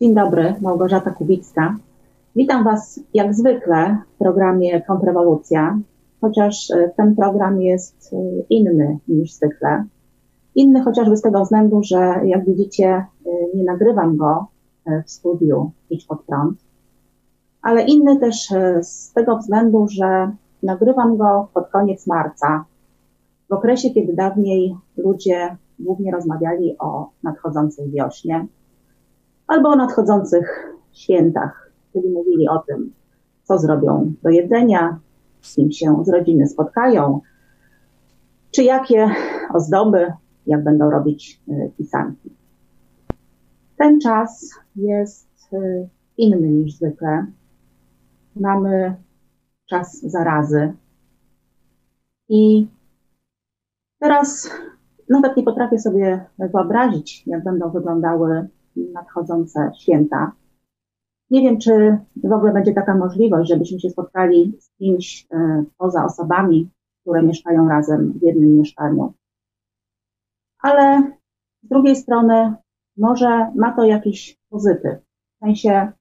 Dzień dobry, Małgorzata Kubicka. Witam Was jak zwykle w programie Kontrrewolucja, chociaż e, ten program jest e, inny niż zwykle. Inny chociażby z tego względu, że jak widzicie, e, nie nagrywam go w studiu Idź pod prąd, ale inny też z tego względu, że nagrywam go pod koniec marca, w okresie, kiedy dawniej ludzie głównie rozmawiali o nadchodzącej wiośnie albo o nadchodzących świętach, czyli mówili o tym, co zrobią do jedzenia, z kim się z rodziny spotkają, czy jakie ozdoby, jak będą robić y, pisanki. Ten czas jest y, inny niż zwykle. Mamy czas zarazy. I teraz nawet nie potrafię sobie wyobrazić, jak będą wyglądały nadchodzące święta. Nie wiem, czy w ogóle będzie taka możliwość, żebyśmy się spotkali z kimś e, poza osobami, które mieszkają razem w jednym mieszkaniu. Ale z drugiej strony może ma to jakiś pozytyw. W sensie,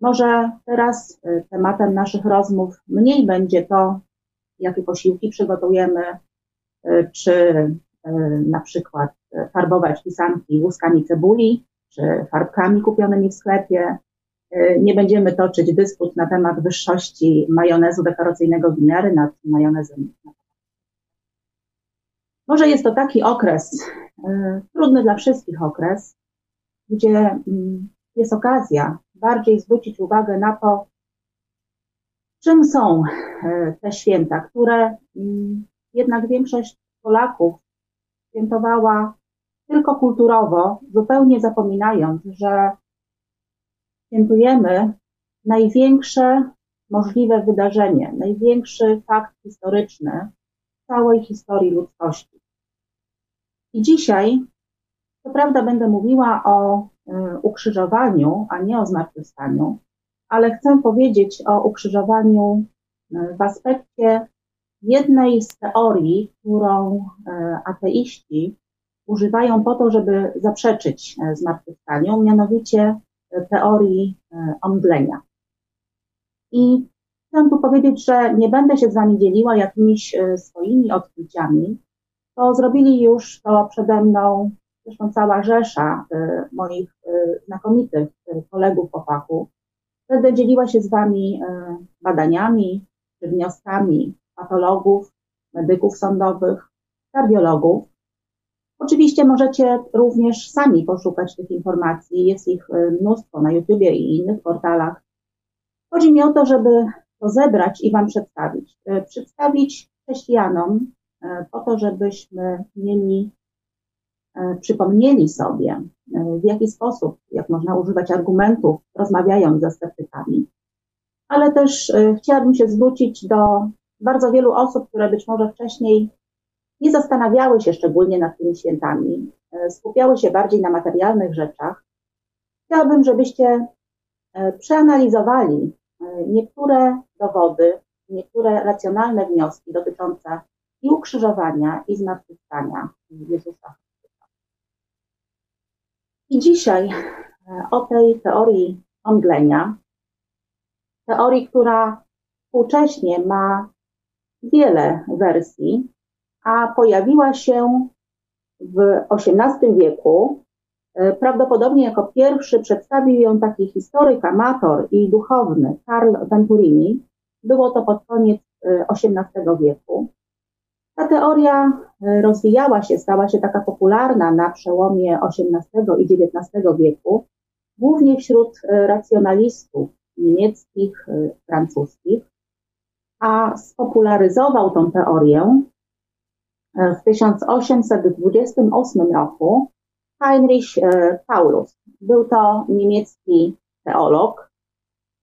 może teraz e, tematem naszych rozmów mniej będzie to, jakie posiłki przygotujemy, e, czy na przykład farbować pisanki łuskami cebuli, czy farbkami kupionymi w sklepie. Y, nie będziemy toczyć dysput na temat wyższości majonezu dekoracyjnego winiary nad majonezem. Może jest to taki okres, y, trudny dla wszystkich okres, gdzie mm, jest okazja bardziej zwrócić uwagę na to, czym są y, te święta, które mm, jednak większość Polaków świętowała tylko kulturowo, zupełnie zapominając, że świętujemy największe możliwe wydarzenie, największy fakt historyczny całej historii ludzkości. I dzisiaj, co prawda, będę mówiła o y, ukrzyżowaniu, a nie o zmartwychwstaniu, ale chcę powiedzieć o ukrzyżowaniu y, w aspekcie jednej z teorii, którą y, ateiści używają po to, żeby zaprzeczyć e, zmartwychwstaniu, mianowicie e, teorii e, omdlenia. I chcę tu powiedzieć, że nie będę się z Wami dzieliła jakimiś swoimi odkryciami, to zrobili już to przede mną zresztą cała rzesza moich znakomitych kolegów po fachu. Będę dzieliła się z Wami badaniami czy wnioskami patologów, medyków sądowych, kardiologów, Oczywiście możecie również sami poszukać tych informacji, jest ich e, mnóstwo na YouTubie i innych portalach. Chodzi mi o to, żeby to zebrać i Wam przedstawić. E, przedstawić chrześcijanom e, po to, żebyśmy mieli, przypomnieli sobie, w jaki sposób, jak można używać argumentów, rozmawiając ze sceptykami. Ale też chciałabym się zwrócić do bardzo wielu osób, które być może wcześniej nie zastanawiały się szczególnie nad tymi świętami, e, skupiały się bardziej na materialnych rzeczach. Chciałabym, żebyście e, przeanalizowali e, niektóre dowody, niektóre racjonalne wnioski dotyczące i ukrzyżowania, i zmartwychwstania Jezusa I dzisiaj o tej teorii omdlenia, teorii, która współcześnie ma wiele wersji, a pojawiła się w XVIII wieku. E, prawdopodobnie jako pierwszy przedstawił ją taki historyk, amator i duchowny Karl Venturini. Było to pod koniec XVIII e, wieku. Ta teoria e, rozwijała się, stała się taka popularna na przełomie XVIII i XIX wieku, głównie wśród racjonalistów niemieckich, francuskich, a spopularyzował tą teorię w 1828 roku Heinrich e, Paulus. Był to niemiecki teolog,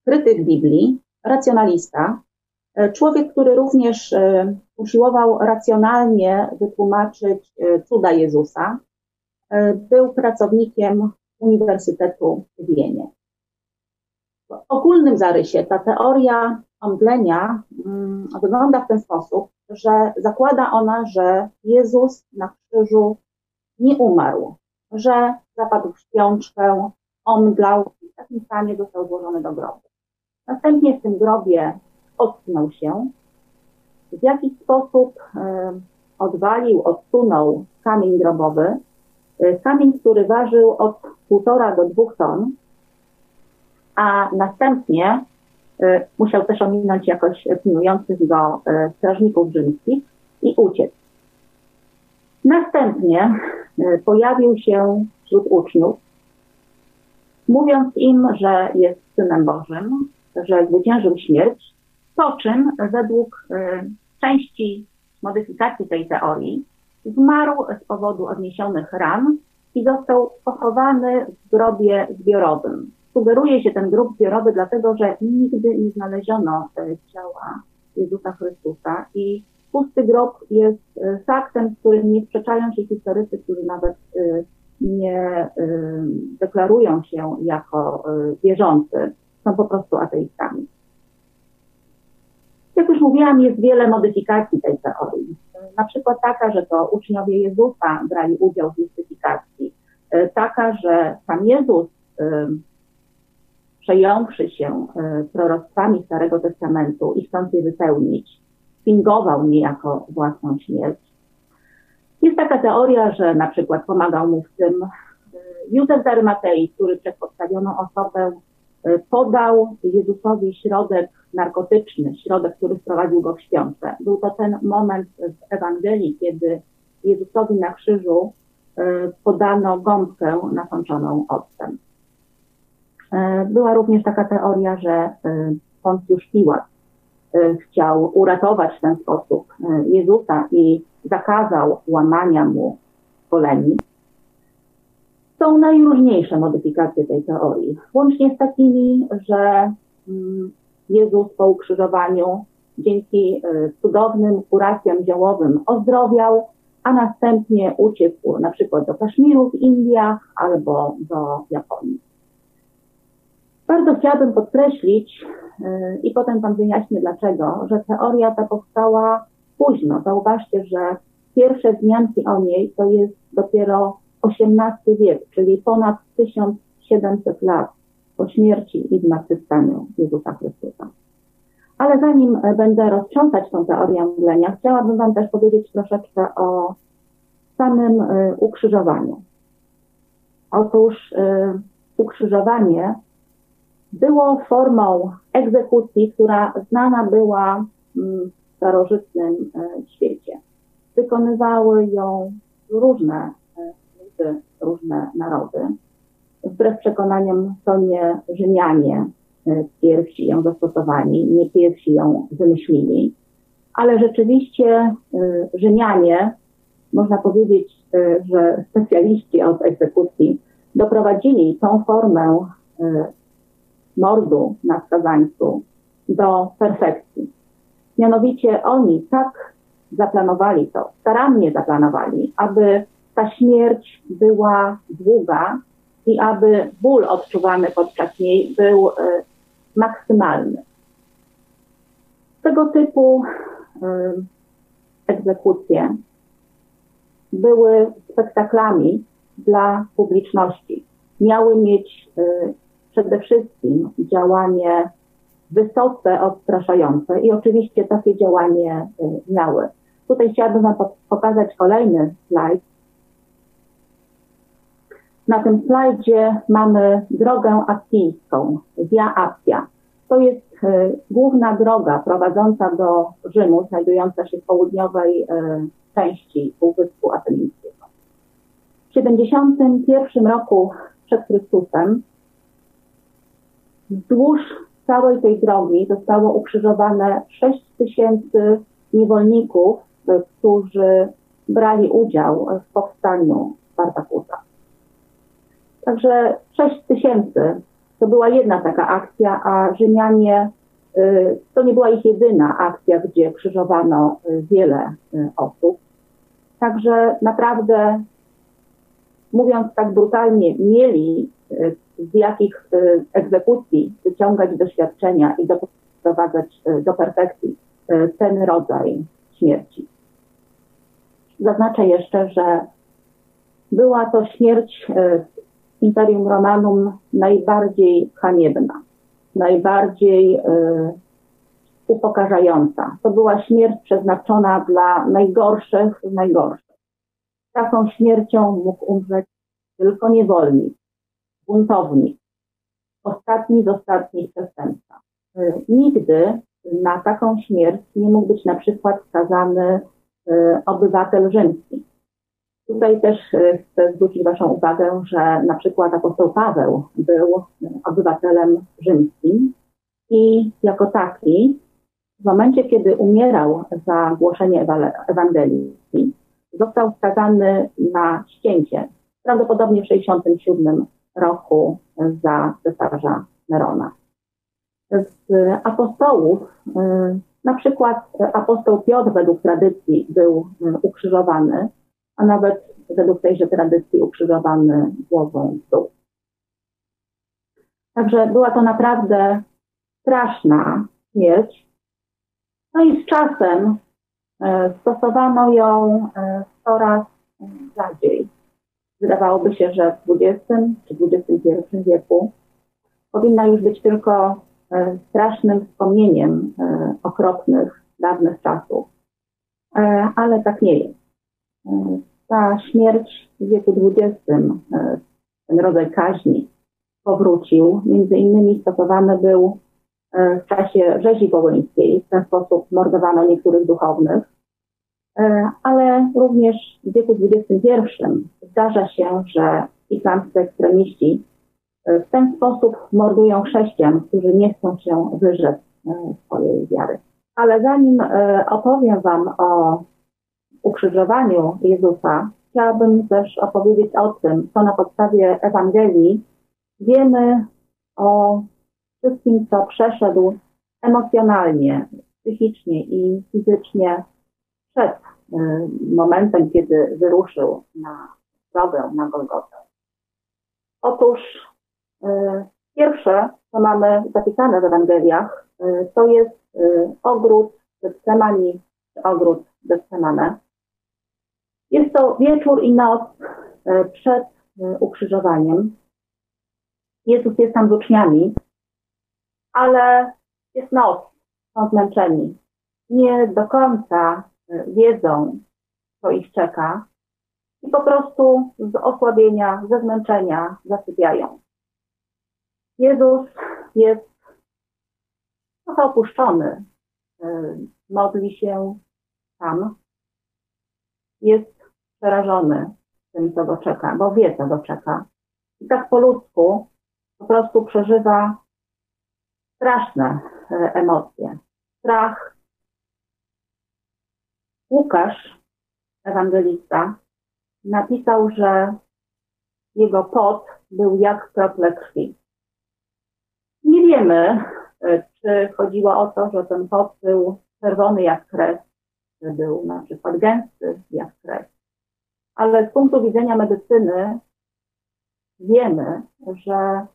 krytyk Biblii, racjonalista, e, człowiek, który również e, usiłował racjonalnie wytłumaczyć cuda Jezusa. Był pracownikiem Uniwersytetu w Wienie. W ogólnym zarysie ta teoria omdlenia mm, wygląda w ten sposób, że zakłada ona, że Jezus na krzyżu nie umarł, że zapadł w śpiączkę, omdlał takim stanie został złożony do grobu. Następnie w tym grobie odsunął się, w jakiś sposób odwalił, odsunął kamień grobowy, kamień, który ważył od półtora do dwóch ton, a następnie musiał też ominąć jakoś pilnujących go strażników rzymskich i uciec. Następnie pojawił się wśród uczniów, mówiąc im, że jest Synem Bożym, że zwyciężył śmierć, po czym według y, części modyfikacji tej teorii zmarł z powodu odniesionych ran i został pochowany w grobie zbiorowym. Sugeruje się ten grób zbiorowy, dlatego że nigdy nie znaleziono y, ciała Jezusa Chrystusa i pusty grob jest y, faktem, z którym nie sprzeczają się historycy, którzy nawet nie deklarują się jako wierzący są po prostu ateistami. Jak już mówiłam, jest wiele modyfikacji tej teorii. Na przykład taka, że to uczniowie Jezusa brali udział w mistyfikacji. Taka, że sam Jezus, przejąwszy się proroctwami Starego Testamentu i chcąc je wypełnić, fingował niejako własną śmierć. Jest taka teoria, że na przykład pomagał mu w tym Józef z Arymatei, który przez podstawioną osobę E, podał Jezusowi środek narkotyczny, środek, który wprowadził go w śpiączkę. Był to ten moment w Ewangelii, kiedy Jezusowi na krzyżu e, podano gąbkę nasączoną octem. E, była również taka teoria, że Poncjusz Piłat chciał uratować w ten sposób Jezusa i zakazał łamania mu koleni. Są najróżniejsze modyfikacje tej teorii, łącznie z takimi, że mm, Jezus po ukrzyżowaniu dzięki cudownym kuracjom ziołowym ozdrowiał, a następnie uciekł na przykład do Kaszmiru w Indiach albo do Japonii. Bardzo chciałabym podkreślić, y, i potem Pan wyjaśnię dlaczego, że teoria ta powstała późno. Zauważcie, że pierwsze wzmianki o niej to jest dopiero XVIII wiek, czyli ponad 1700 lat po śmierci i zmartwychwstaniu Jezusa Chrystusa. Ale zanim będę roztrząsać tą teorię mdlenia, chciałabym Wam też powiedzieć troszeczkę o samym y, ukrzyżowaniu. Otóż ukrzyżowanie było formą egzekucji, która znana była w starożytnym y, świecie. Wykonywały ją różne różne narody. Wbrew przekonaniom to nie Rzymianie e, pierwsi ją zastosowali, nie pierwsi ją wymyślili, ale rzeczywiście e, Rzymianie, można powiedzieć, e, że specjaliści od egzekucji, doprowadzili tą formę mordu na skazańcu do perfekcji. Mianowicie oni tak zaplanowali to, starannie zaplanowali, aby ta śmierć była długa i aby ból odczuwany podczas niej był y, maksymalny. Tego typu y, egzekucje były spektaklami dla publiczności. Miały mieć y, przede wszystkim działanie wysoce odstraszające i oczywiście takie działanie miały. Tutaj chciałabym Wam pokazać kolejny slajd, na tym slajdzie mamy drogę asyjską, Via Appia. To jest y, główna droga prowadząca do Rzymu, znajdująca się w południowej y, części Półwyspu Apenińskiego. W 71 roku przed Chrystusem wzdłuż całej tej drogi zostało ukrzyżowane 6 tysięcy niewolników, którzy brali udział w powstaniu Spartakusa. Także 6 tysięcy to była jedna taka akcja, a Rzymianie y, to nie była ich jedyna akcja, gdzie krzyżowano y, wiele y, osób. Także naprawdę, mówiąc tak brutalnie, mieli z jakich egzekucji wyciągać doświadczenia i doprowadzać do perfekcji ten rodzaj śmierci. Zaznaczę jeszcze, że była to śmierć Imperium Romanum najbardziej haniebna, najbardziej y, upokarzająca. To była śmierć przeznaczona dla najgorszych z najgorszych. Taką śmiercią mógł umrzeć tylko niewolnik, buntownik, ostatni z ostatnich przestępca. Y, nigdy na taką śmierć nie mógł być na przykład skazany y, obywatel rzymski. Tutaj też y, chcę zwrócić Waszą uwagę, że na przykład apostoł Paweł był obywatelem rzymskim i jako taki w momencie, kiedy umierał za głoszenie Ewangelii, został skazany na ścięcie, prawdopodobnie w 67 roku za cesarza Nerona. Z apostołów, y, na przykład apostoł Piotr według tradycji był y, ukrzyżowany, a nawet według tejże tradycji ukrzyżowany głową w dół. Także była to naprawdę straszna śmierć. No i z czasem y, stosowano ją coraz rzadziej. Wydawałoby się, że w XX czy XXI wieku powinna już być tylko e, strasznym wspomnieniem e, okropnych, dawnych czasów. E, ale tak nie jest. Ta śmierć w wieku XX, ten rodzaj kaźni powrócił. Między innymi stosowany był w czasie rzezi wołyńskiej. W ten sposób mordowano niektórych duchownych. E, ale również w wieku XXI zdarza się, że islamscy ekstremiści e, w ten sposób mordują chrześcijan, którzy nie chcą się wyrzec e, swojej wiary. Ale zanim opowiem Wam o ukrzyżowaniu Jezusa, chciałabym też opowiedzieć o tym, co na podstawie Ewangelii wiemy o wszystkim, co przeszedł emocjonalnie, psychicznie i fizycznie przed y, momentem, kiedy wyruszył na drogę na Golgotę. Otóż y, pierwsze, co mamy zapisane w Ewangeliach, y, to jest ogród Getsemani, ogród Getsemane. Jest to wieczór i noc przed ukrzyżowaniem. Jezus jest tam z uczniami, ale jest noc, są zmęczeni. Nie do końca wiedzą, co ich czeka i po prostu z osłabienia, ze zmęczenia zasypiają. Jezus jest trochę opuszczony, y, modli się sam, jest przerażony tym, co go czeka, bo wie, co go czeka. I tak po ludzku po prostu przeżywa straszne y, emocje. Strach, Łukasz, ewangelista, napisał, że jego pot był jak krople krwi. Nie wiemy, e, czy chodziło o to, że ten pot był czerwony jak krew, czy był na przykład gęsty jak krew. Ale z punktu widzenia medycyny wiemy, że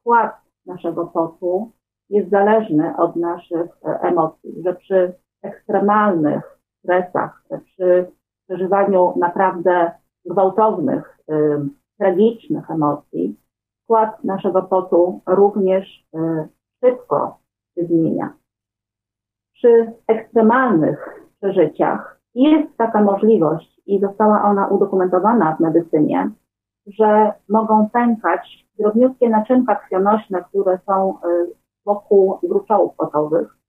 skład naszego potu jest zależny od naszych e, emocji, że przy ekstremalnych stresach, przy przeżywaniu naprawdę gwałtownych, tragicznych emocji, skład naszego potu również y, szybko się zmienia. Przy ekstremalnych przeżyciach jest taka możliwość i została ona udokumentowana w medycynie, że mogą pękać drobniutkie naczynka krwionośne, które są y, wokół gruczołów potowych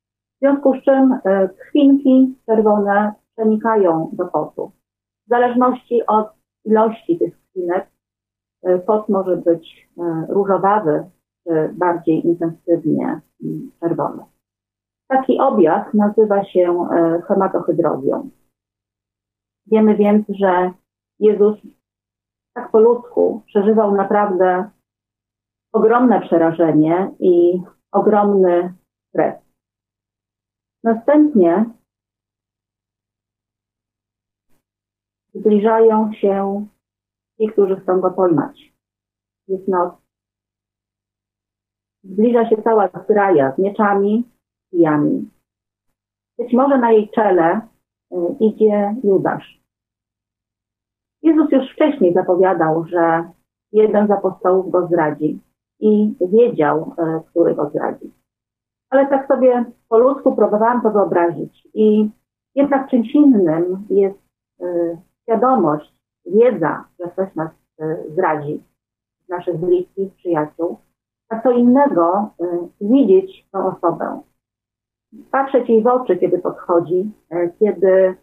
w związku z czym e, krwinki czerwone przenikają do potu. W zależności od ilości tych krwinek e, pot może być e, różowawy czy bardziej intensywnie czerwony. Taki objaw nazywa się hematohydrozją. Wiemy więc, że Jezus tak po ludzku przeżywał naprawdę ogromne przerażenie i ogromny stres. Następnie zbliżają się ci, którzy chcą go pojmać. Jest noc. Zbliża się cała zgraja z mieczami, kijami. Być może na jej czele y, idzie Judasz. Jezus już wcześniej zapowiadał, że jeden z apostołów go zdradzi i wiedział, e, który go zdradzi. Ale tak sobie po ludzku próbowałam to wyobrazić i jednak czymś innym jest e, świadomość, wiedza, że ktoś nas e, zdradzi, naszych bliskich, przyjaciół, a co innego widzieć tę osobę, patrzeć jej w oczy, kiedy podchodzi, kiedy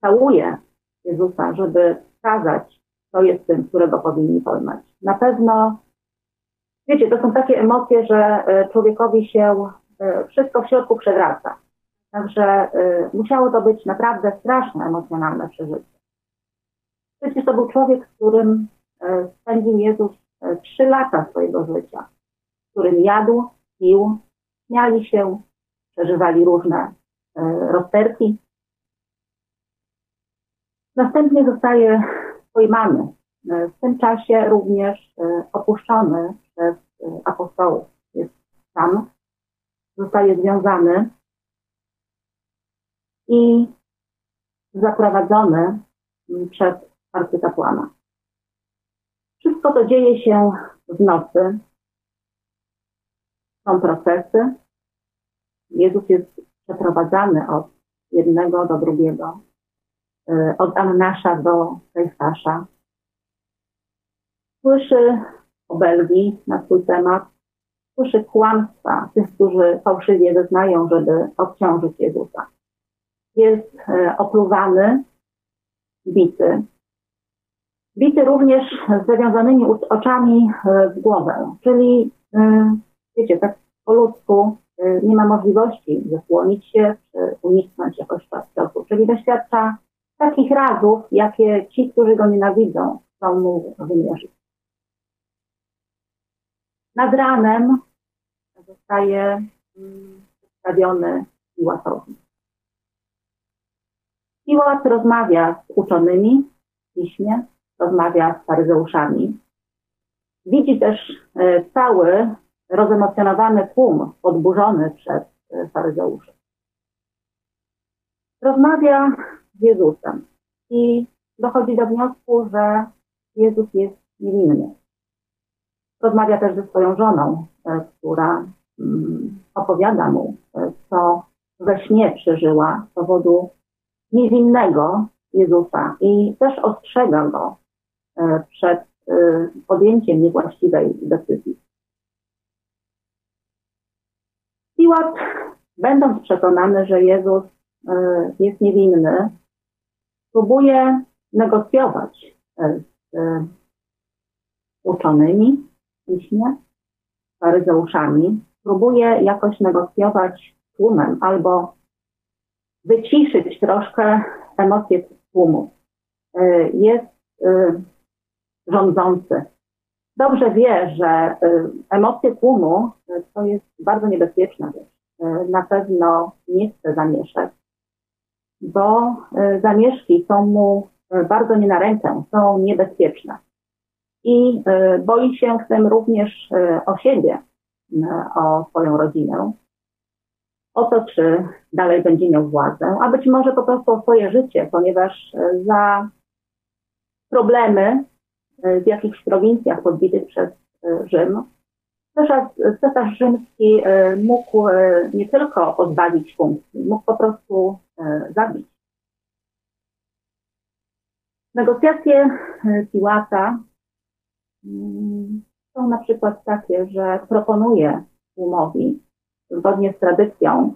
całuje Jezusa, żeby wskazać, kto jest tym, którego powinni poznać. Na pewno, wiecie, to są takie emocje, że e, człowiekowi się e, wszystko w środku przewraca. Także e, musiało to być naprawdę straszne emocjonalne przeżycie. Przecież to był człowiek, z którym spędził Jezus trzy lata swojego życia, z którym jadł, pił, śmiali się, przeżywali różne rozterki, Następnie zostaje pojmany. W tym czasie również opuszczony przez e, apostołów. Jest sam, zostaje związany i zaprowadzony przed arcykapłana. Wszystko to dzieje się w nocy. Są procesy. Jezus jest przeprowadzany od jednego do drugiego E, od Annasza do Kajfasza. Słyszy obelgi na swój temat, słyszy kłamstwa tych, którzy fałszywie wyznają, żeby odciążyć Jezusa. Jest e, opluwany, bity. Bity również z zawiązanymi oczami e, w głowę, czyli wiecie, tak po ludzku nie ma możliwości zasłonić się czy uniknąć jakoś czasu, czyli doświadcza takich razów, jakie ci, którzy go nienawidzą, chcą mu wymierzyć. Nad ranem zostaje mm, przedstawiony Piłatowi. Piłat rozmawia z uczonymi w piśmie, rozmawia z faryzeuszami. Widzi też e, cały rozemocjonowany tłum podburzony przez e, faryzeuszy. Rozmawia z Jezusem i dochodzi do wniosku, że Jezus jest niewinny. Rozmawia też ze swoją żoną, e, która mm, opowiada mu, e, co we śnie przeżyła z powodu niewinnego Jezusa i też ostrzega go e, przed podjęciem niewłaściwej decyzji. Piłat, będąc przekonany, że Jezus jest niewinny, próbuje negocjować z uczonymi w piśmie, faryzeuszami, próbuje jakoś negocjować z tłumem albo wyciszyć troszkę emocje tłumu. E, jest rządzący. Dobrze wie, że emocje tłumu to jest bardzo niebezpieczna rzecz. Na pewno nie chce zamieszać bo e, zamieszki są mu e, bardzo nie na rękę, są niebezpieczne. I e, boi się w tym również o siebie, o swoją rodzinę, o to, czy dalej będzie miał władzę, a być może po prostu o swoje życie, ponieważ za problemy w jakichś prowincjach podbitych przez Rzym Cesarz, rzymski e, mógł e, nie tylko pozbawić funkcji, mógł po prostu e, zabić. Negocjacje Piłata są na przykład takie, że proponuje tłumowi, zgodnie z tradycją,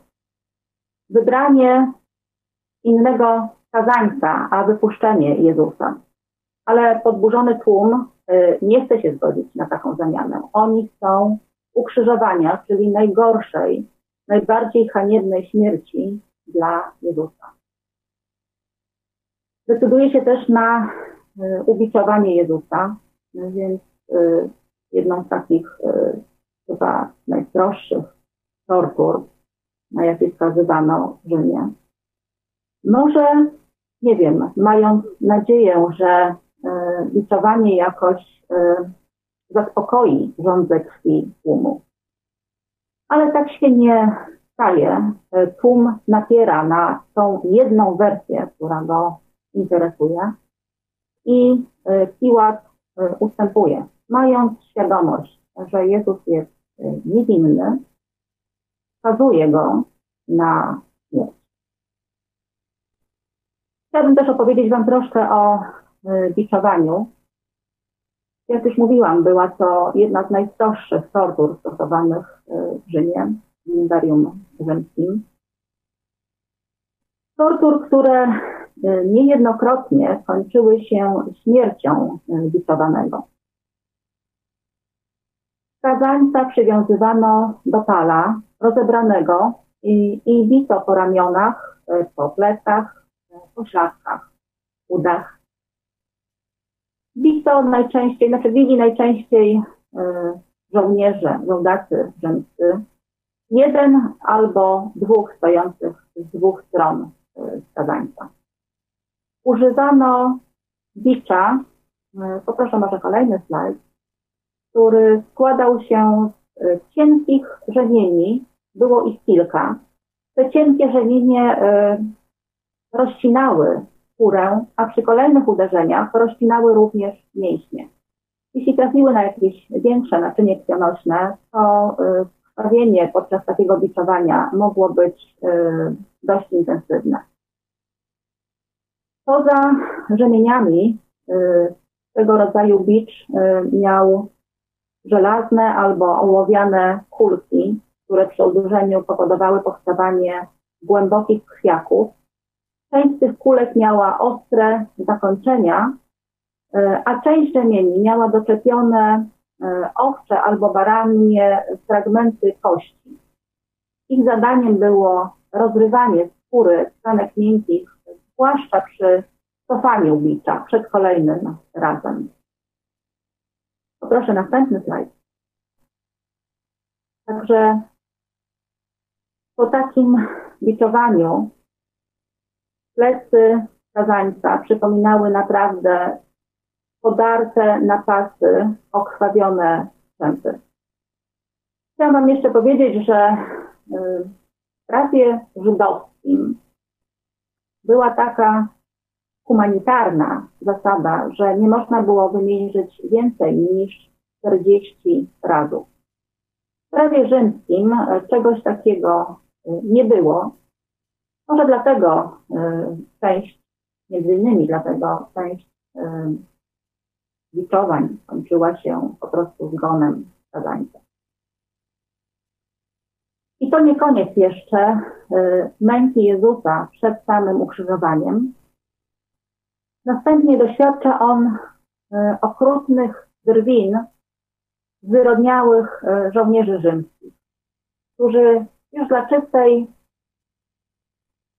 wybranie innego kazańca, a wypuszczenie Jezusa. Ale podburzony tłum Y, nie chce się zgodzić na taką zamianę. Oni chcą ukrzyżowania, czyli najgorszej, najbardziej haniebnej śmierci dla Jezusa. Decyduje się też na y, ubiczowanie Jezusa, więc y, jedną z takich chyba najstroższych tortur, na jakie skazywano w Rzymie. Może, nie wiem, mając nadzieję, że biczowanie jakoś e, zaspokoi rządzę krwi tłumu. Ale tak się nie staje. Tłum napiera na tą jedną wersję, która go interesuje i Piłat ustępuje, mając świadomość, że Jezus jest niewinny, skazuje go na śmierć. Chciałabym też opowiedzieć Wam troszkę o biczowaniu. Jak już mówiłam, była to jedna z najstroższych tortur stosowanych w Rzymie, w Imperium Rzymskim. Tortur, które niejednokrotnie kończyły się śmiercią e, biczowanego. Skazańca przywiązywano do pala rozebranego i, i bito po ramionach, e, po plecach, po szlatkach, udach. Bito najczęściej, znaczy bili najczęściej żołnierze, żołdacy rzymscy, jeden albo dwóch stojących z dwóch stron skazańca. Używano bicza, e, poproszę może kolejny slajd, który składał się z e, cienkich rzemieni, było ich kilka. Te cienkie rzemienie e, rozcinały skórę, a przy kolejnych uderzeniach rozcinały również mięśnie. Jeśli trafiły na jakieś większe naczynie krwionośne, to krwawienie podczas takiego biczowania mogło być dość intensywne. Poza rzemieniami y, tego rodzaju bicz y, miał żelazne albo ołowiane kulki, które przy uderzeniu powodowały powstawanie głębokich krwiaków. Część tych kulek miała ostre zakończenia, y, a część rzemieni miała doczepione owcze albo baranie fragmenty kości. Ich zadaniem było rozrywanie skóry tkanek miękkich zwłaszcza przy cofaniu bicza przed kolejnym razem. Poproszę następny slajd. Także po takim biczowaniu plecy kazańca przypominały naprawdę podarte na pasy, okrwawione strzępy. Chciałam Wam jeszcze powiedzieć, że y, w prawie żydowskim była taka humanitarna zasada, że nie można było wymierzyć więcej niż 40 razów. W prawie rzymskim e, czegoś takiego e, nie było. Może dlatego e, część, między innymi dlatego część liczowań kończyła się po prostu zgonem zadańca. I to nie koniec jeszcze y, męki Jezusa przed samym ukrzyżowaniem. Następnie doświadcza on y, okrutnych drwin zwyrodniałych y, żołnierzy rzymskich, którzy już dla czystej,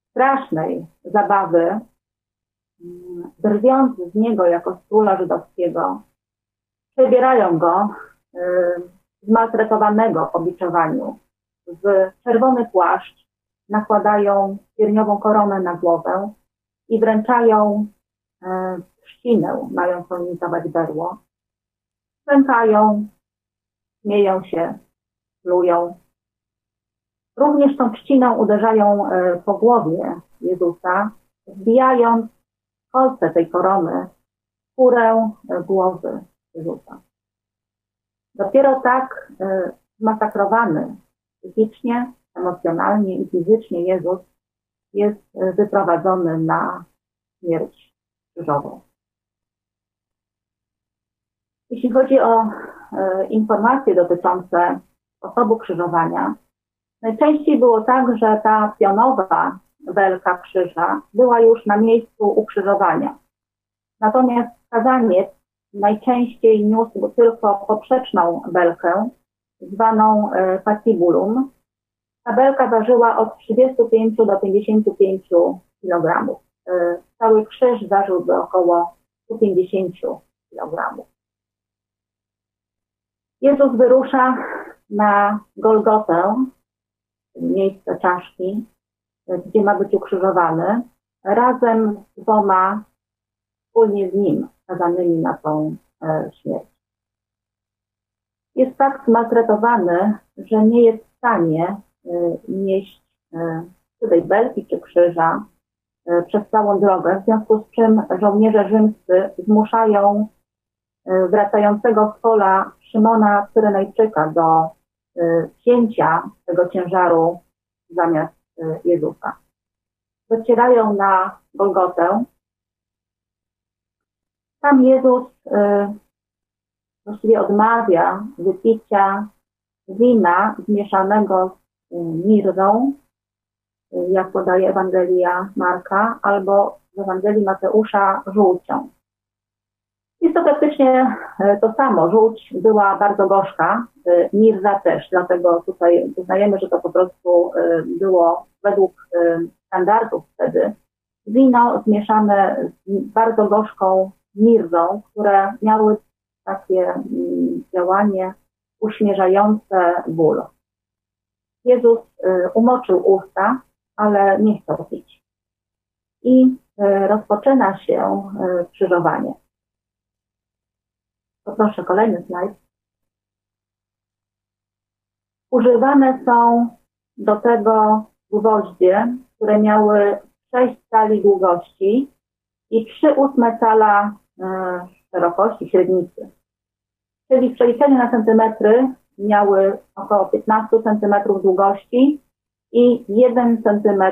strasznej zabawy, drwiąc z niego jako z żydowskiego, przebierają go zmaltretowanego po biczowaniu w czerwony płaszcz, nakładają pierniową koronę na głowę i wręczają e, trzcinę mającą imitować berło. Pękają, śmieją się, plują. Również tą trzciną uderzają e, po głowie Jezusa, wbijając kolce tej korony w skórę e, głowy Jezusa. Dopiero tak zmasakrowany psychicznie, emocjonalnie i fizycznie Jezus jest e, wyprowadzony na śmierć krzyżową. Jeśli chodzi o e, informacje dotyczące sposobu krzyżowania, najczęściej było tak, że ta pionowa belka krzyża była już na miejscu ukrzyżowania. Natomiast skazaniec najczęściej niósł tylko poprzeczną belkę, zwaną e, patibulum. Tabelka ważyła od 35 do 55 kg. E, cały krzyż ważyłby około 150 kg. Jezus wyrusza na Golgotę, miejsce czaszki, gdzie ma być ukrzyżowany, razem z dwoma wspólnie z nim skazanymi na tą e, śmierć jest tak zmaltretowany, że nie jest w stanie y, nieść y, tej belki, czy krzyża y, przez całą drogę, w związku z czym żołnierze rzymscy zmuszają wracającego z pola Szymona Cyrenejczyka do wzięcia tego ciężaru zamiast Jezusa. Docierają na Golgotę. Tam Jezus właściwie odmawia wypicia wina zmieszanego z mirrą, jak podaje Ewangelia Marka, albo w Ewangelii Mateusza żółcią. Jest to praktycznie e, to samo. Żółć była bardzo gorzka, mirza też, dlatego tutaj uznajemy, że to po prostu było według standardów wtedy wino zmieszane z bardzo gorzką mirzą, które miały takie mm, działanie uśmierzające ból. Jezus umoczył usta, ale nie chciał pić. I rozpoczyna się krzyżowanie. Poproszę kolejny slajd. Używane są do tego gwoździe, które miały 6 cali długości i 3 ósme cala szerokości średnicy. Czyli w przeliczeniu na centymetry miały około 15 cm długości i 1 cm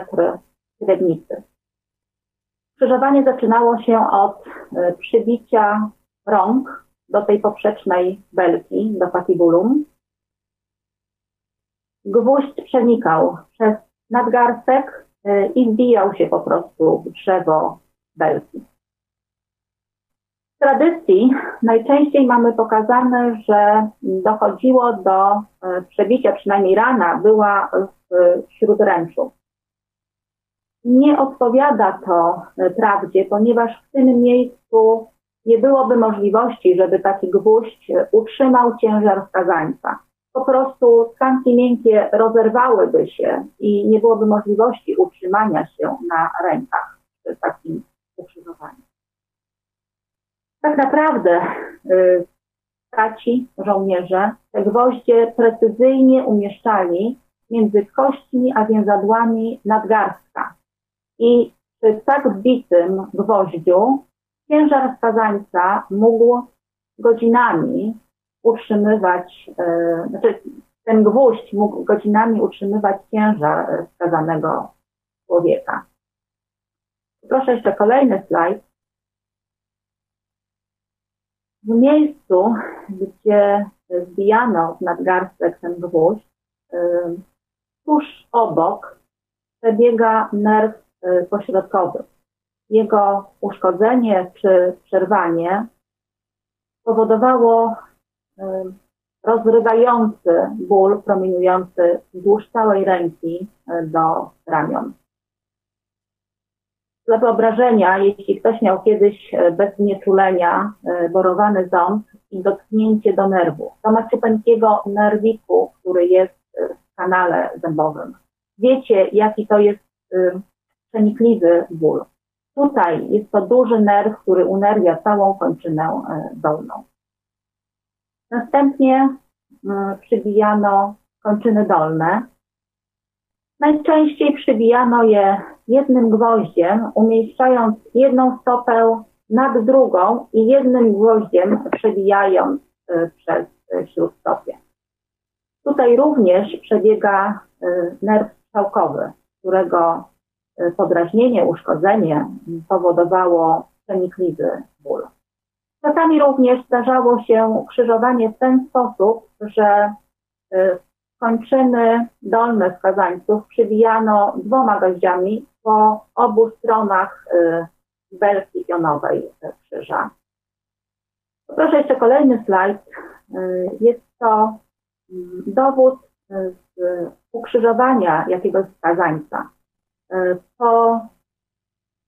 średnicy. Krzyżowanie zaczynało się od e, przybicia rąk do tej poprzecznej belki, do patibulum. Gwóźdź przenikał przez nadgarstek y, i wbijał się po prostu w drzewo belki. Tradycji najczęściej mamy pokazane, że dochodziło do y, przebicia, przynajmniej rana była w śródręczu. Nie odpowiada to y, prawdzie, ponieważ w tym miejscu nie byłoby możliwości, żeby taki gwóźdź utrzymał ciężar skazańca. Po prostu tkanki miękkie rozerwałyby się i nie byłoby możliwości utrzymania się na rękach przy takim ukrzyżowaniu. Tak naprawdę y, braci, żołnierze, te gwoździe precyzyjnie umieszczali między kośćmi a więzadłami nadgarstka. I przy tak wbitym gwoździu ciężar skazańca mógł godzinami utrzymywać, e, znaczy ten gwóźdź mógł godzinami utrzymywać ciężar skazanego człowieka. Proszę jeszcze kolejny slajd. W miejscu, gdzie zbijano w nadgarstek ten gwóźdź, tuż obok przebiega nerw e, pośrodkowy jego uszkodzenie czy przerwanie powodowało rozrywający ból promieniujący wzdłuż całej ręki e, do ramion. Dla wyobrażenia, jeśli ktoś miał kiedyś e, bez znieczulenia e, borowany ząb i dotknięcie do nerwu, do maciupeńkiego nerwiku, który jest w kanale zębowym. Wiecie, jaki to jest przenikliwy ból. Tutaj jest to duży nerw, który unerwia całą kończynę e, dolną. Następnie e, przybijano kończyny dolne. Najczęściej przybijano je jednym gwoździem, umieszczając jedną stopę nad drugą i jednym gwoździem przebijając e, przez śródstopie. Tutaj również przebiega nerw strzałkowy, którego podrażnienie, uszkodzenie powodowało przenikliwy ból. Czasami również zdarzało się krzyżowanie w ten sposób, że y, kończyny dolne skazańców przybijano dwoma goździami po obu stronach y, belki pionowej krzyża. Proszę jeszcze kolejny slajd. Y, jest to mm, dowód z ukrzyżowania jakiegoś skazańca. Po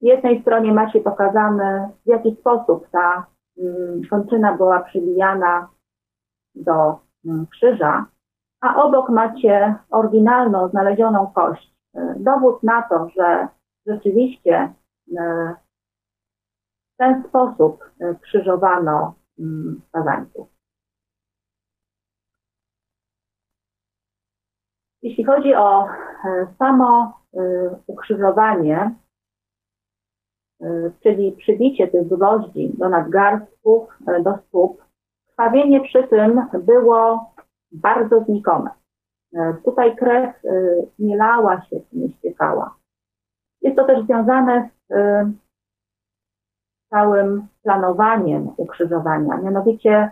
jednej stronie macie pokazane, w jaki sposób ta mm, kończyna była przybijana do mm, krzyża, a obok macie oryginalną, znalezioną kość. E, dowód na to, że rzeczywiście e, w ten sposób krzyżowano mm, skazańców. Jeśli chodzi o samo Y, ukrzyżowanie, czyli przybicie tych gwoździ do nadgarstków, do stóp, krwawienie przy tym było bardzo znikome. Tutaj krew nie lała się, nie ściekała. Jest to też związane z całym planowaniem ukrzyżowania. Mianowicie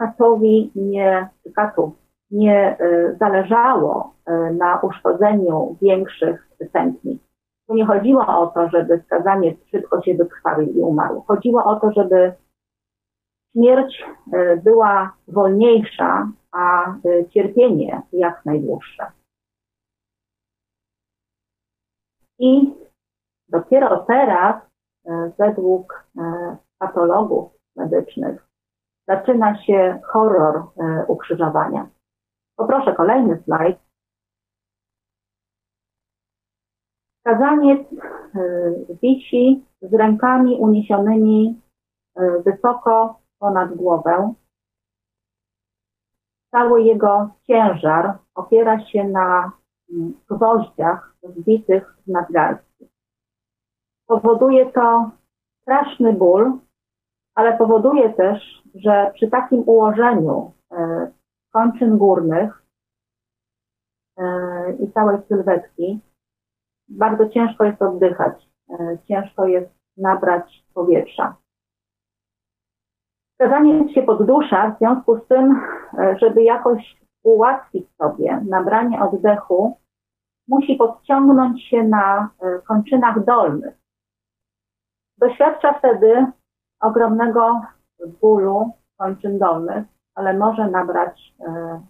katowi nie, katów nie e, zależało e, na uszkodzeniu większych tętnic. Tu nie chodziło o to, żeby skazaniec szybko się wykrwawił i umarł. Chodziło o to, żeby śmierć e, była wolniejsza, a cierpienie jak najdłuższe. I dopiero teraz, według patologów medycznych, zaczyna się horror ukrzyżowania. Poproszę kolejny slajd. Skazaniec y, wisi z rękami uniesionymi y, wysoko ponad głowę. Cały jego ciężar opiera się na mm, gwoździach zbitych z nadgarstki. Powoduje to straszny ból, ale powoduje też, że przy takim ułożeniu y, kończyn górnych e, i całej sylwetki bardzo ciężko jest oddychać, e, ciężko jest nabrać powietrza. Skazanie się poddusza w związku z tym, e, żeby jakoś ułatwić sobie nabranie oddechu, musi podciągnąć się na kończynach dolnych. Doświadcza wtedy ogromnego bólu kończyn dolnych, ale może nabrać e,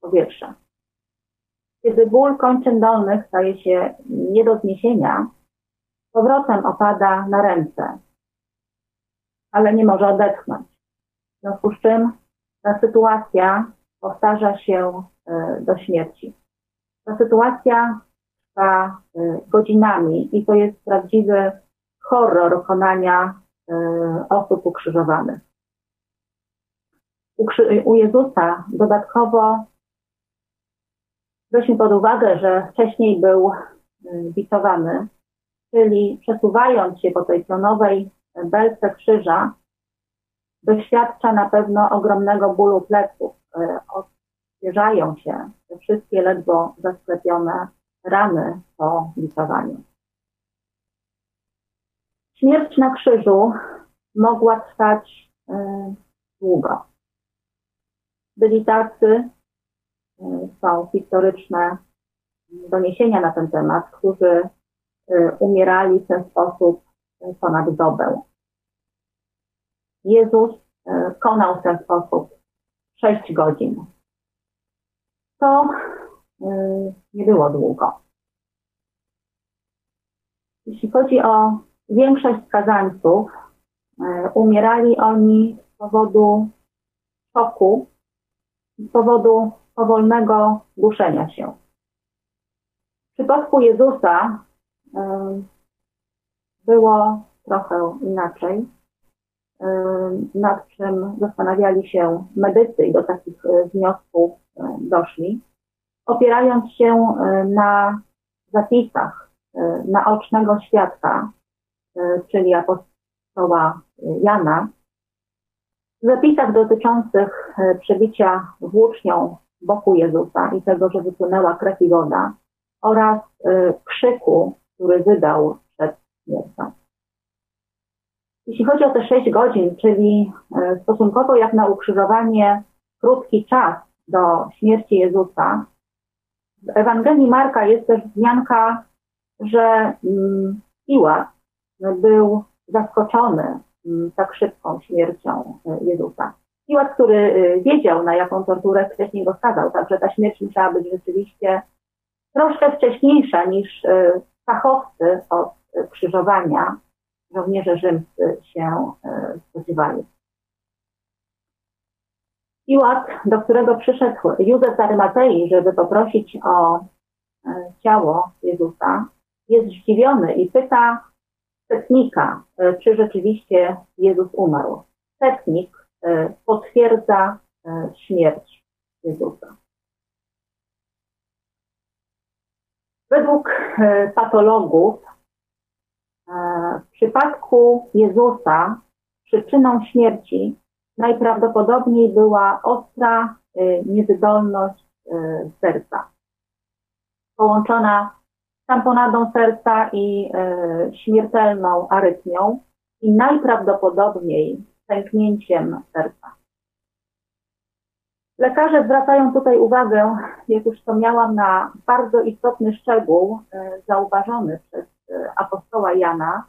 powietrza. Kiedy ból kończyn dolnych staje się nie do zniesienia, powrotem opada na ręce, ale nie może odetchnąć. W związku z czym ta sytuacja powtarza się e, do śmierci. Ta sytuacja trwa e, godzinami i to jest prawdziwy horror konania osób ukrzyżowanych u Jezusa dodatkowo weźmy pod uwagę, że wcześniej był bitowany, czyli przesuwając się po tej pionowej belce krzyża, doświadcza na pewno ogromnego bólu pleców. Y, odświeżają się te wszystkie ledwo zasklepione rany po bitowaniu. Śmierć na krzyżu mogła trwać y, długo. Byli tacy, e, są historyczne doniesienia na ten temat, którzy e, umierali w ten sposób e, ponad dobę. Jezus konał w ten sposób 6 godzin. To nie było długo. Jeśli chodzi o większość skazańców, umierali oni z powodu szoku z powodu powolnego duszenia się. W przypadku Jezusa było trochę inaczej, nad czym zastanawiali się medycy i do takich e, wniosków e, doszli, opierając się e, na zapisach naocznego świadka, czyli apostoła Jana, zapisach dotyczących przebicia włócznią boku Jezusa i tego, że wypłynęła krew i woda oraz krzyku, który wydał przed śmiercią. Jeśli chodzi o te 6 godzin, czyli e, stosunkowo jak na ukrzyżowanie krótki czas do śmierci Jezusa, w Ewangelii Marka jest też wzmianka, że mm, Piłat był zaskoczony Mm, tak szybką śmiercią e, Jezusa. Piłat, który e, wiedział, na jaką torturę wcześniej go skazał, także ta śmierć musiała być rzeczywiście troszkę wcześniejsza niż fachowcy od krzyżowania żołnierze rzymscy się spodziewali. Piłat, do którego przyszedł Józef Arymatei, żeby poprosić o ciało Jezusa, jest zdziwiony i pyta setnika, e, czy rzeczywiście Jezus umarł. Setnik e, potwierdza e, śmierć Jezusa. Według patologów w przypadku Jezusa przyczyną śmierci najprawdopodobniej była ostra niewydolność serca, połączona z tamponadą serca i śmiertelną arytmią i najprawdopodobniej pęknięciem serca. Lekarze zwracają tutaj uwagę, jak już wspomniałam, na bardzo istotny szczegół e, zauważony przez e, apostoła Jana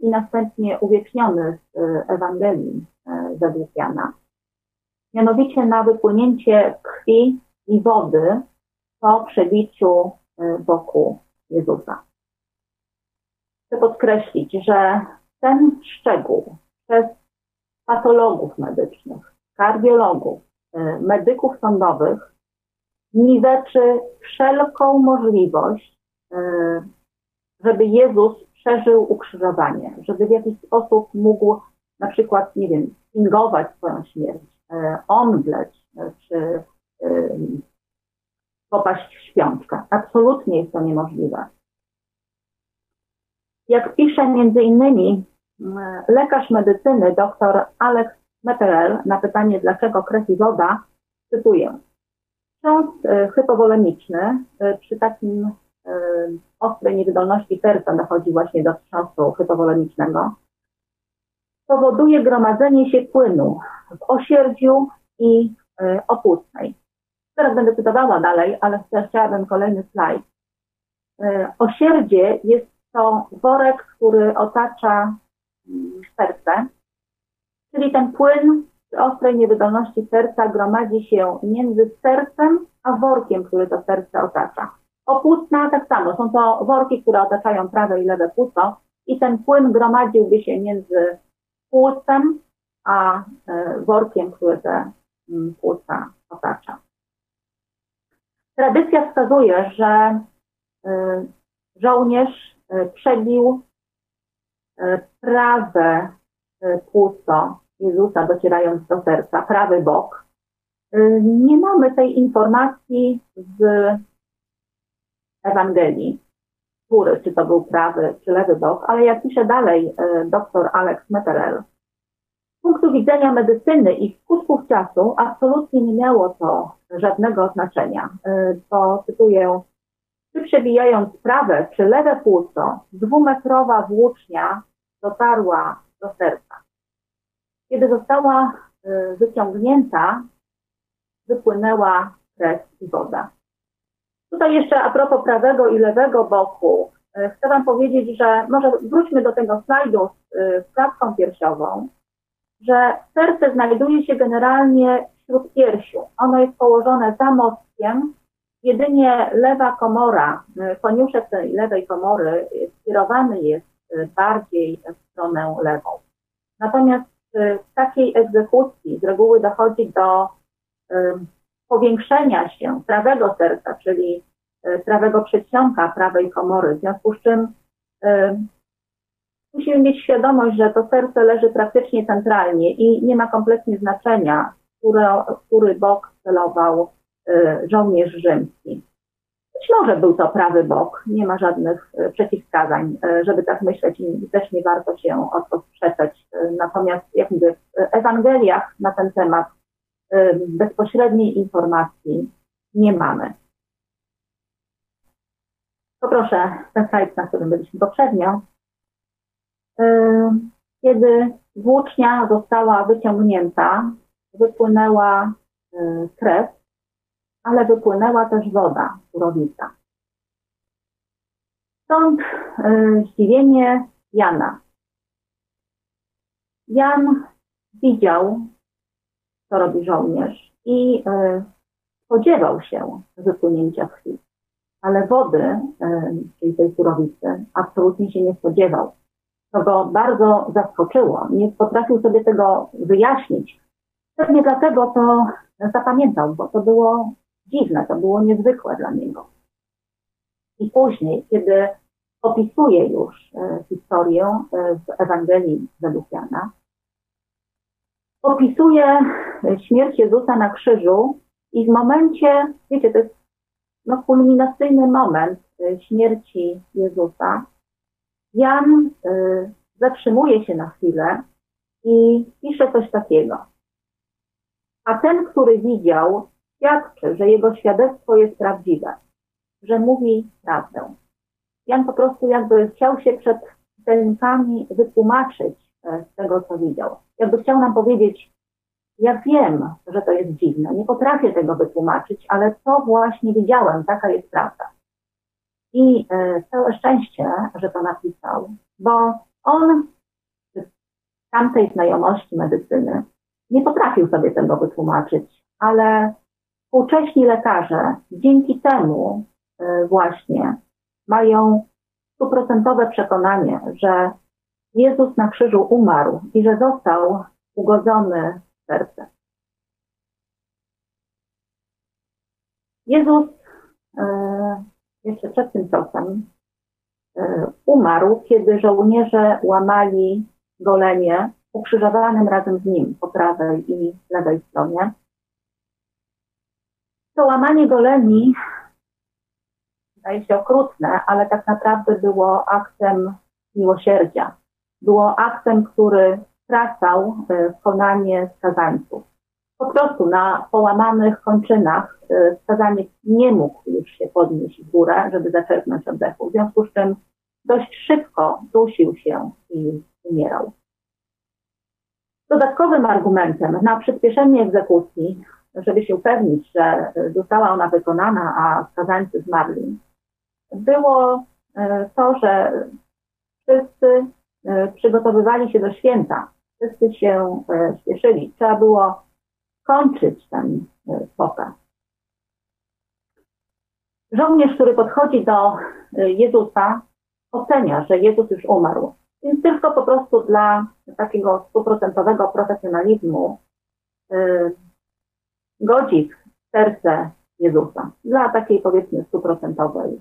i następnie uwieczniony z e, Ewangelii według Jana. Mianowicie na wypłynięcie krwi i wody po przebiciu boku Jezusa. Chcę podkreślić, że ten szczegół przez patologów medycznych, kardiologów, y, medyków sądowych niweczy wszelką możliwość, y, żeby Jezus przeżył ukrzyżowanie, żeby w jakiś sposób mógł na przykład, nie wiem, fingować swoją śmierć, y, omdleć, czy popaść w śpiączkę. Absolutnie jest to niemożliwe. Jak pisze między innymi lekarz medycyny dr Alex Meterel na pytanie, dlaczego krew i woda, cytuję. Wstrząs e, hypowolemiczny e, przy takim e, ostrej niewydolności serca dochodzi właśnie do wstrząsu hypowolemicznego, powoduje gromadzenie się płynu w osierdziu i opustnej. Teraz będę cytowała dalej, ale chciałabym kolejny slajd. Osierdzie jest to worek, który otacza serce, czyli ten płyn przy ostrej niewydolności serca gromadzi się między sercem a workiem, który to serce otacza. Opustna tak samo, są to worki, które otaczają prawe i lewe płuco i ten płyn gromadziłby się między płucem a e, workiem, który te mm, płuca otacza. Tradycja wskazuje, że e, żołnierz e, przebił prawe płuco Jezusa docierając do serca, prawy bok. Nie mamy tej informacji z Ewangelii, który, czy to był prawy, czy lewy bok, ale jak pisze dalej dr Alex Meterel, z punktu widzenia medycyny i skutków czasu absolutnie nie miało to żadnego znaczenia, bo cytuję, czy przebijając prawe czy lewe płuco, dwumetrowa włócznia dotarła do serca. Kiedy została y, wyciągnięta, wypłynęła krew i woda. Tutaj jeszcze a propos prawego i lewego boku, y, chcę Wam powiedzieć, że może wróćmy do tego slajdu z klatką piersiową, że serce znajduje się generalnie wśród piersiu. Ono jest położone za mostkiem. Jedynie lewa komora, koniuszek tej lewej komory skierowany jest bardziej w stronę lewą. Natomiast w takiej egzekucji z reguły dochodzi do powiększenia się prawego serca, czyli e, prawego przedsionka prawej komory, w związku z czym musimy mieć świadomość, że to serce leży praktycznie centralnie i nie ma kompletnie znaczenia, który, który bok celował e, żołnierz rzymski. Być może był to prawy bok, nie ma żadnych e, przeciwwskazań, e, żeby tak myśleć i też nie warto się o to sprzeczać. E, natomiast jak mówię, w Ewangeliach na ten temat bezpośredniej informacji nie mamy. Poproszę ten slajd, na którym byliśmy poprzednio. Kiedy włócznia została wyciągnięta, wypłynęła krew, ale wypłynęła też woda, surowica. Stąd y, zdziwienie Jana. Jan widział, co robi żołnierz i spodziewał się wypłynięcia krwi, ale wody, y, czyli tej surowicy, absolutnie się nie spodziewał. To go bardzo zaskoczyło. Nie potrafił sobie tego wyjaśnić. Pewnie dlatego to zapamiętał, bo to było dziwne, to było niezwykłe dla niego. I później, kiedy opisuje już e, historię e, w Ewangelii według Jana, opisuje śmierć Jezusa na krzyżu i w momencie, wiecie, to jest no, kulminacyjny moment śmierci Jezusa, Jan y, zatrzymuje się na chwilę i pisze coś takiego. A ten, który widział, świadczy, że jego świadectwo jest prawdziwe, że mówi prawdę. Jan po prostu jakby chciał się przed czytelnikami wytłumaczyć z tego, co widział. Jakby chciał nam powiedzieć, ja wiem, że to jest dziwne, nie potrafię tego wytłumaczyć, ale to właśnie widziałem, taka jest prawda. I e, całe szczęście, że to napisał, bo on z tamtej znajomości medycyny nie potrafił sobie tego wytłumaczyć, ale współcześni lekarze dzięki temu e, właśnie mają stuprocentowe przekonanie, że Jezus na krzyżu umarł i że został ugodzony w serce. Jezus e, jeszcze przed tym czasem e, umarł, kiedy żołnierze łamali golenie ukrzyżowanym razem z nim po prawej i lewej stronie. To łamanie goleni wydaje się okrutne, ale tak naprawdę było aktem miłosierdzia. Było aktem, który stracał e, wykonanie skazańców. Po prostu na połamanych kończynach e, skazaniec nie mógł już się podnieść w górę, żeby zaczerpnąć oddechu. W związku z czym dość szybko dusił się i umierał. Dodatkowym argumentem na przyspieszenie egzekucji, żeby się upewnić, że została ona wykonana, a skazańcy zmarli, było e, to, że wszyscy przygotowywali się do święta, wszyscy się e, śpieszyli. Trzeba było kończyć ten pokaz. Żołnierz, który podchodzi do Jezusa, ocenia, że Jezus już umarł. Więc tylko po prostu dla takiego stuprocentowego profesjonalizmu godzi w serce Jezusa. Dla takiej powiedzmy stuprocentowej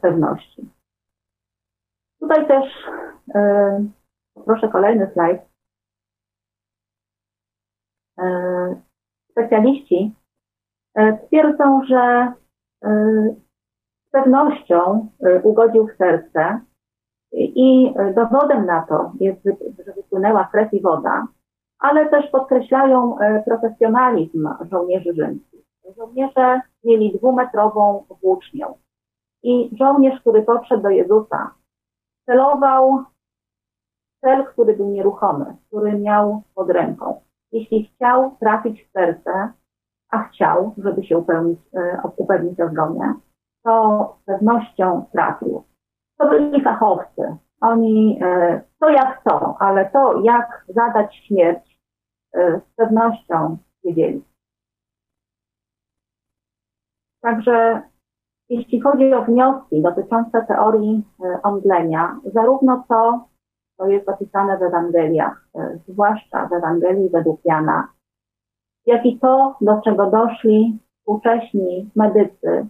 pewności. Tutaj też yy, proszę kolejny slajd. Yy, specjaliści yy, twierdzą, że z pewnością ugodził w serce i dowodem na to jest, że wypłynęła krew i woda, ale też podkreślają e, profesjonalizm żołnierzy rzymskich. Żołnierze mieli dwumetrową włócznię i żołnierz, który podszedł do Jezusa, celował cel, który był nieruchomy, który miał pod ręką. Jeśli chciał trafić w serce, a chciał, żeby się upewnić, e, upewnić o zgonie, to z pewnością trafił to byli fachowcy. Oni e, to jak to, ale to jak zadać śmierć e, z pewnością wiedzieli. Także jeśli chodzi o wnioski dotyczące teorii e, omdlenia, zarówno to, co jest zapisane w Ewangeliach, zwłaszcza w Ewangelii według Jana, jak i to, do czego doszli współcześni medycy,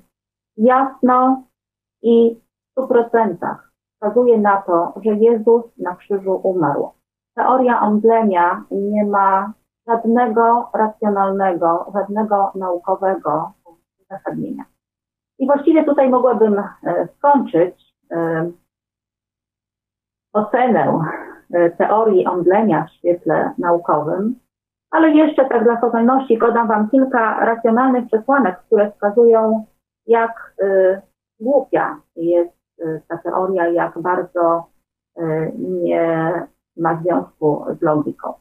jasno i 100% wskazuje na to, że Jezus na krzyżu umarł. Teoria omdlenia nie ma żadnego racjonalnego, żadnego naukowego uzasadnienia. I właściwie tutaj mogłabym e, skończyć e, ocenę e, teorii omdlenia w świetle naukowym, ale jeszcze tak dla formalności podam Wam kilka racjonalnych przesłanek, które wskazują, jak głupia jest ta teoria, jak bardzo nie ma związku z logiką.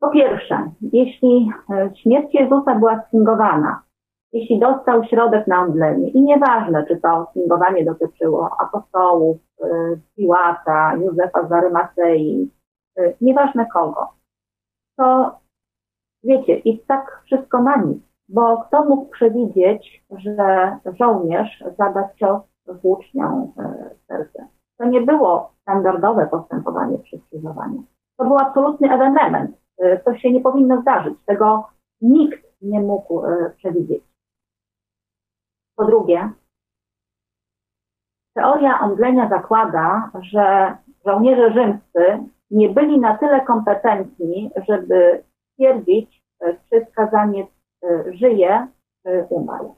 Po pierwsze, jeśli śmierć Jezusa była sfingowana, jeśli dostał środek na omdlenie i nieważne, czy to sfingowanie dotyczyło apostołów, Piłata, Józefa z Arymacei, nieważne kogo, to wiecie, i tak wszystko na nic. Bo kto mógł przewidzieć, że żołnierz zada cios włócznią e, serce? To nie było standardowe postępowanie przy skrzyżowaniu. To był absolutny ewenement. To się nie powinno zdarzyć. Tego nikt nie mógł przewidzieć. Po drugie, teoria omdlenia zakłada, że żołnierze rzymscy nie byli na tyle kompetentni, żeby stwierdzić, czy skazaniec Y, żyje, y, umarł.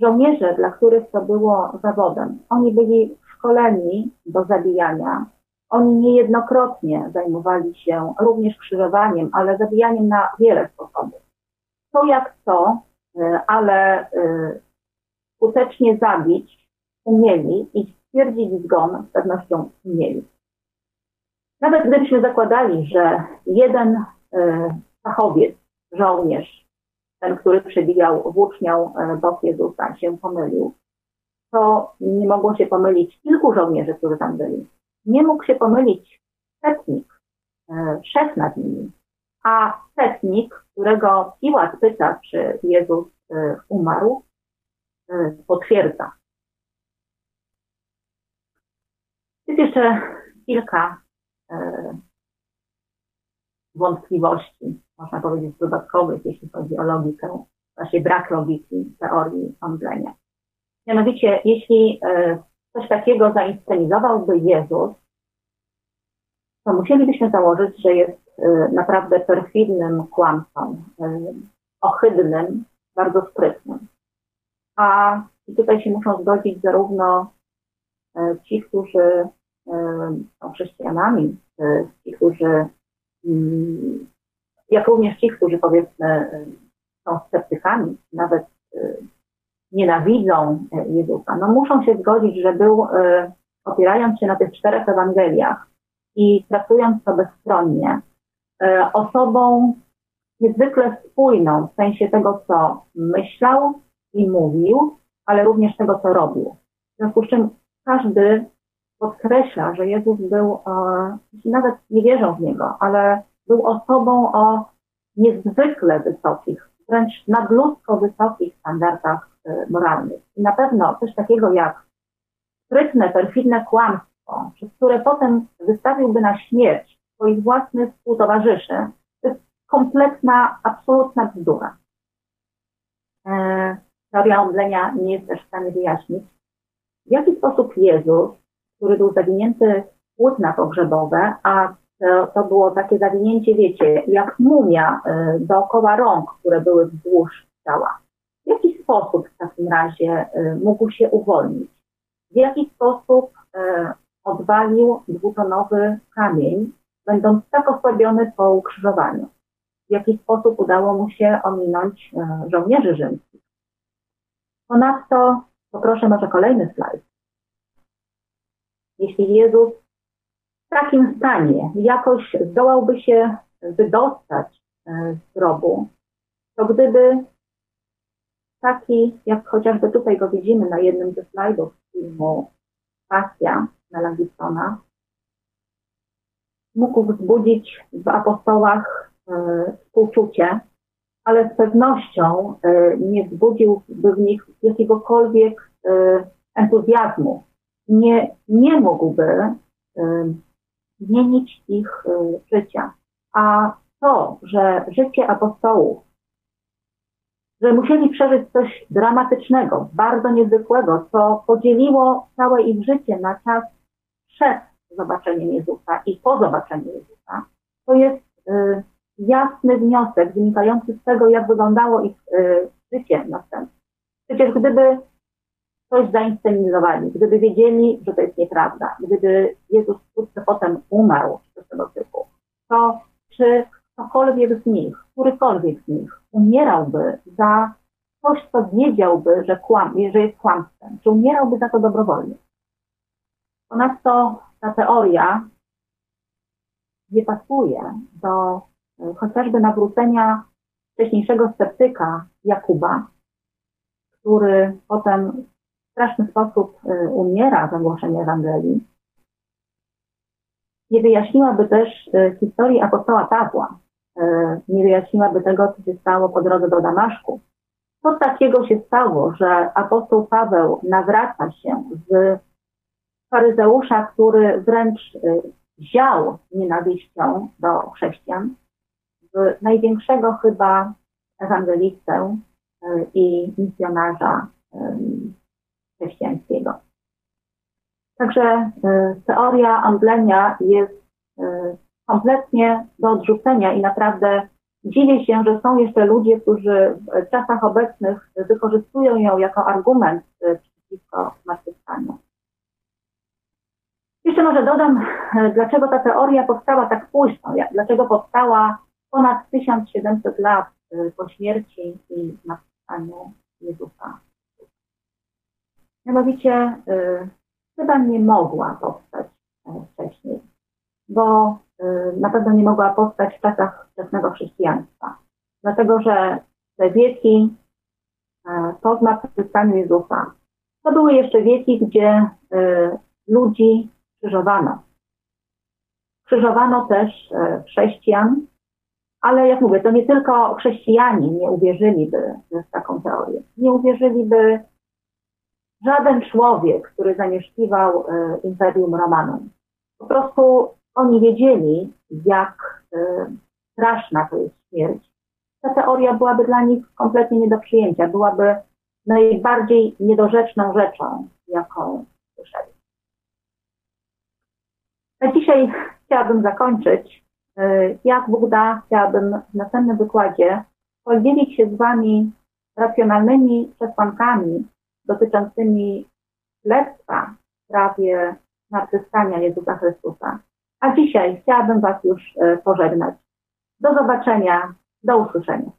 żołnierze, dla których to było zawodem, oni byli szkoleni do zabijania. Oni niejednokrotnie zajmowali się również krzyżowaniem, ale zabijaniem na wiele sposobów. To jak to, e, ale e, skutecznie zabić umieli i stwierdzić zgon z pewnością umieli. Nawet gdybyśmy zakładali, że jeden e, fachowiec, żołnierz, ten, który przebijał włócznią bok Jezusa, się pomylił, to nie mogło się pomylić kilku żołnierzy, którzy tam byli. Nie mógł się pomylić setnik, szef nad nimi, a setnik, którego Piłat pyta, czy Jezus umarł, potwierdza. Jest jeszcze kilka e, wątpliwości, można powiedzieć, dodatkowych, jeśli chodzi o logikę, właśnie brak logiki teorii omdlenia. Mianowicie, jeśli e, coś takiego zainscenizowałby Jezus, to musielibyśmy założyć, że jest naprawdę perfidnym kłamcą, ohydnym, bardzo sprytnym. A tutaj się muszą zgodzić zarówno ci, którzy są chrześcijanami, ci, którzy, mm, jak również ci, którzy powiedzmy są sceptykami, nawet nienawidzą Jezusa, no muszą się zgodzić, że był, opierając się na tych czterech Ewangeliach i traktując to bezstronnie, osobą niezwykle spójną w sensie tego, co myślał i mówił, ale również tego, co robił. W związku z czym każdy podkreśla, że Jezus był, jeśli nawet nie wierzą w Niego, ale był osobą o niezwykle wysokich, wręcz nadludzko wysokich standardach e, moralnych. I na pewno coś takiego jak sprytne, perfidne kłamstwo, przez które potem wystawiłby na śmierć swoich własnych współtowarzyszy, to jest kompletna, absolutna bzdura. Teoria omdlenia nie jest też w stanie wyjaśnić, w jaki sposób Jezus który był zawinięty w płótna pogrzebowe, a to, to było takie zawinięcie, wiecie, jak mumia y, dookoła rąk, które były wzdłuż ciała. W jaki sposób w takim razie y, mógł się uwolnić? W jaki sposób y, odwalił dwutonowy kamień, będąc tak osłabiony po ukrzyżowaniu? W jaki sposób udało mu się ominąć żołnierzy rzymskich? Ponadto, poproszę może kolejny slajd. Jeśli Jezus w takim stanie jakoś zdołałby się wydostać e, z grobu, to gdyby taki, jak chociażby tutaj go widzimy na jednym ze slajdów filmu Pasja Gibsona, mógł wzbudzić w apostołach e, współczucie, ale z pewnością e, nie wzbudziłby w nich jakiegokolwiek entuzjazmu nie, nie mógłby zmienić ich życia. A to, że życie apostołów, że musieli przeżyć coś dramatycznego, bardzo niezwykłego, co podzieliło całe ich życie na czas przed zobaczeniem Jezusa i po zobaczeniu Jezusa, to jest jasny wniosek wynikający z tego, jak wyglądało ich y, życie następne. Przecież gdyby coś zainscenizowali, gdyby wiedzieli, że to jest nieprawda, gdyby Jezus wkrótce potem umarł z tego typu, to czy ktokolwiek z nich, którykolwiek z nich umierałby za coś, co wiedziałby, że, kłam, że jest kłamstwem, czy umierałby za to dobrowolnie. Ponadto ta teoria nie pasuje do chociażby nawrócenia wcześniejszego sceptyka Jakuba, który potem straszny sposób y, umiera za głoszenie Ewangelii, nie wyjaśniłaby też y, historii apostoła Pawła, y, nie wyjaśniłaby tego, co się stało po drodze do Damaszku. Co takiego się stało, że apostoł Paweł nawraca się z faryzeusza, który wręcz ział nienawiścią do chrześcijan, największego chyba ewangelistę i misjonarza chrześcijańskiego. Także y, teoria omdlenia jest kompletnie do odrzucenia i naprawdę Dziwię się, że są jeszcze ludzie, którzy w czasach obecnych wykorzystują ją jako argument przeciwko zmartwychwstaniu. Jeszcze może dodam, dlaczego ta teoria powstała tak późno, dlaczego powstała ponad 1700 lat po śmierci i zmartwychwstaniu Jezusa. Mianowicie y, chyba nie mogła powstać e, wcześniej, bo y, na pewno nie mogła powstać w czasach wczesnego chrześcijaństwa, dlatego że te wieki e, po zmartwychwstaniu Jezusa to były jeszcze wieki, gdzie y, ludzi krzyżowano. Krzyżowano też e, chrześcijan, ale jak mówię, to nie tylko chrześcijanie nie uwierzyliby w taką teorię. Nie uwierzyliby żaden człowiek, który zamieszkiwał e, Imperium Romanum. Po prostu oni wiedzieli, jak e, straszna to jest śmierć. Ta teoria byłaby dla nich kompletnie nie do przyjęcia, byłaby najbardziej niedorzeczną rzeczą, jaką słyszeli. A dzisiaj chciałabym zakończyć. E, jak Bóg da, chciałabym w następnym wykładzie podzielić się z Wami racjonalnymi przesłankami dotyczącymi śledztwa w sprawie zmartwychwstania Jezusa Chrystusa. A dzisiaj chciałabym Was już e, pożegnać. Do zobaczenia, do usłyszenia.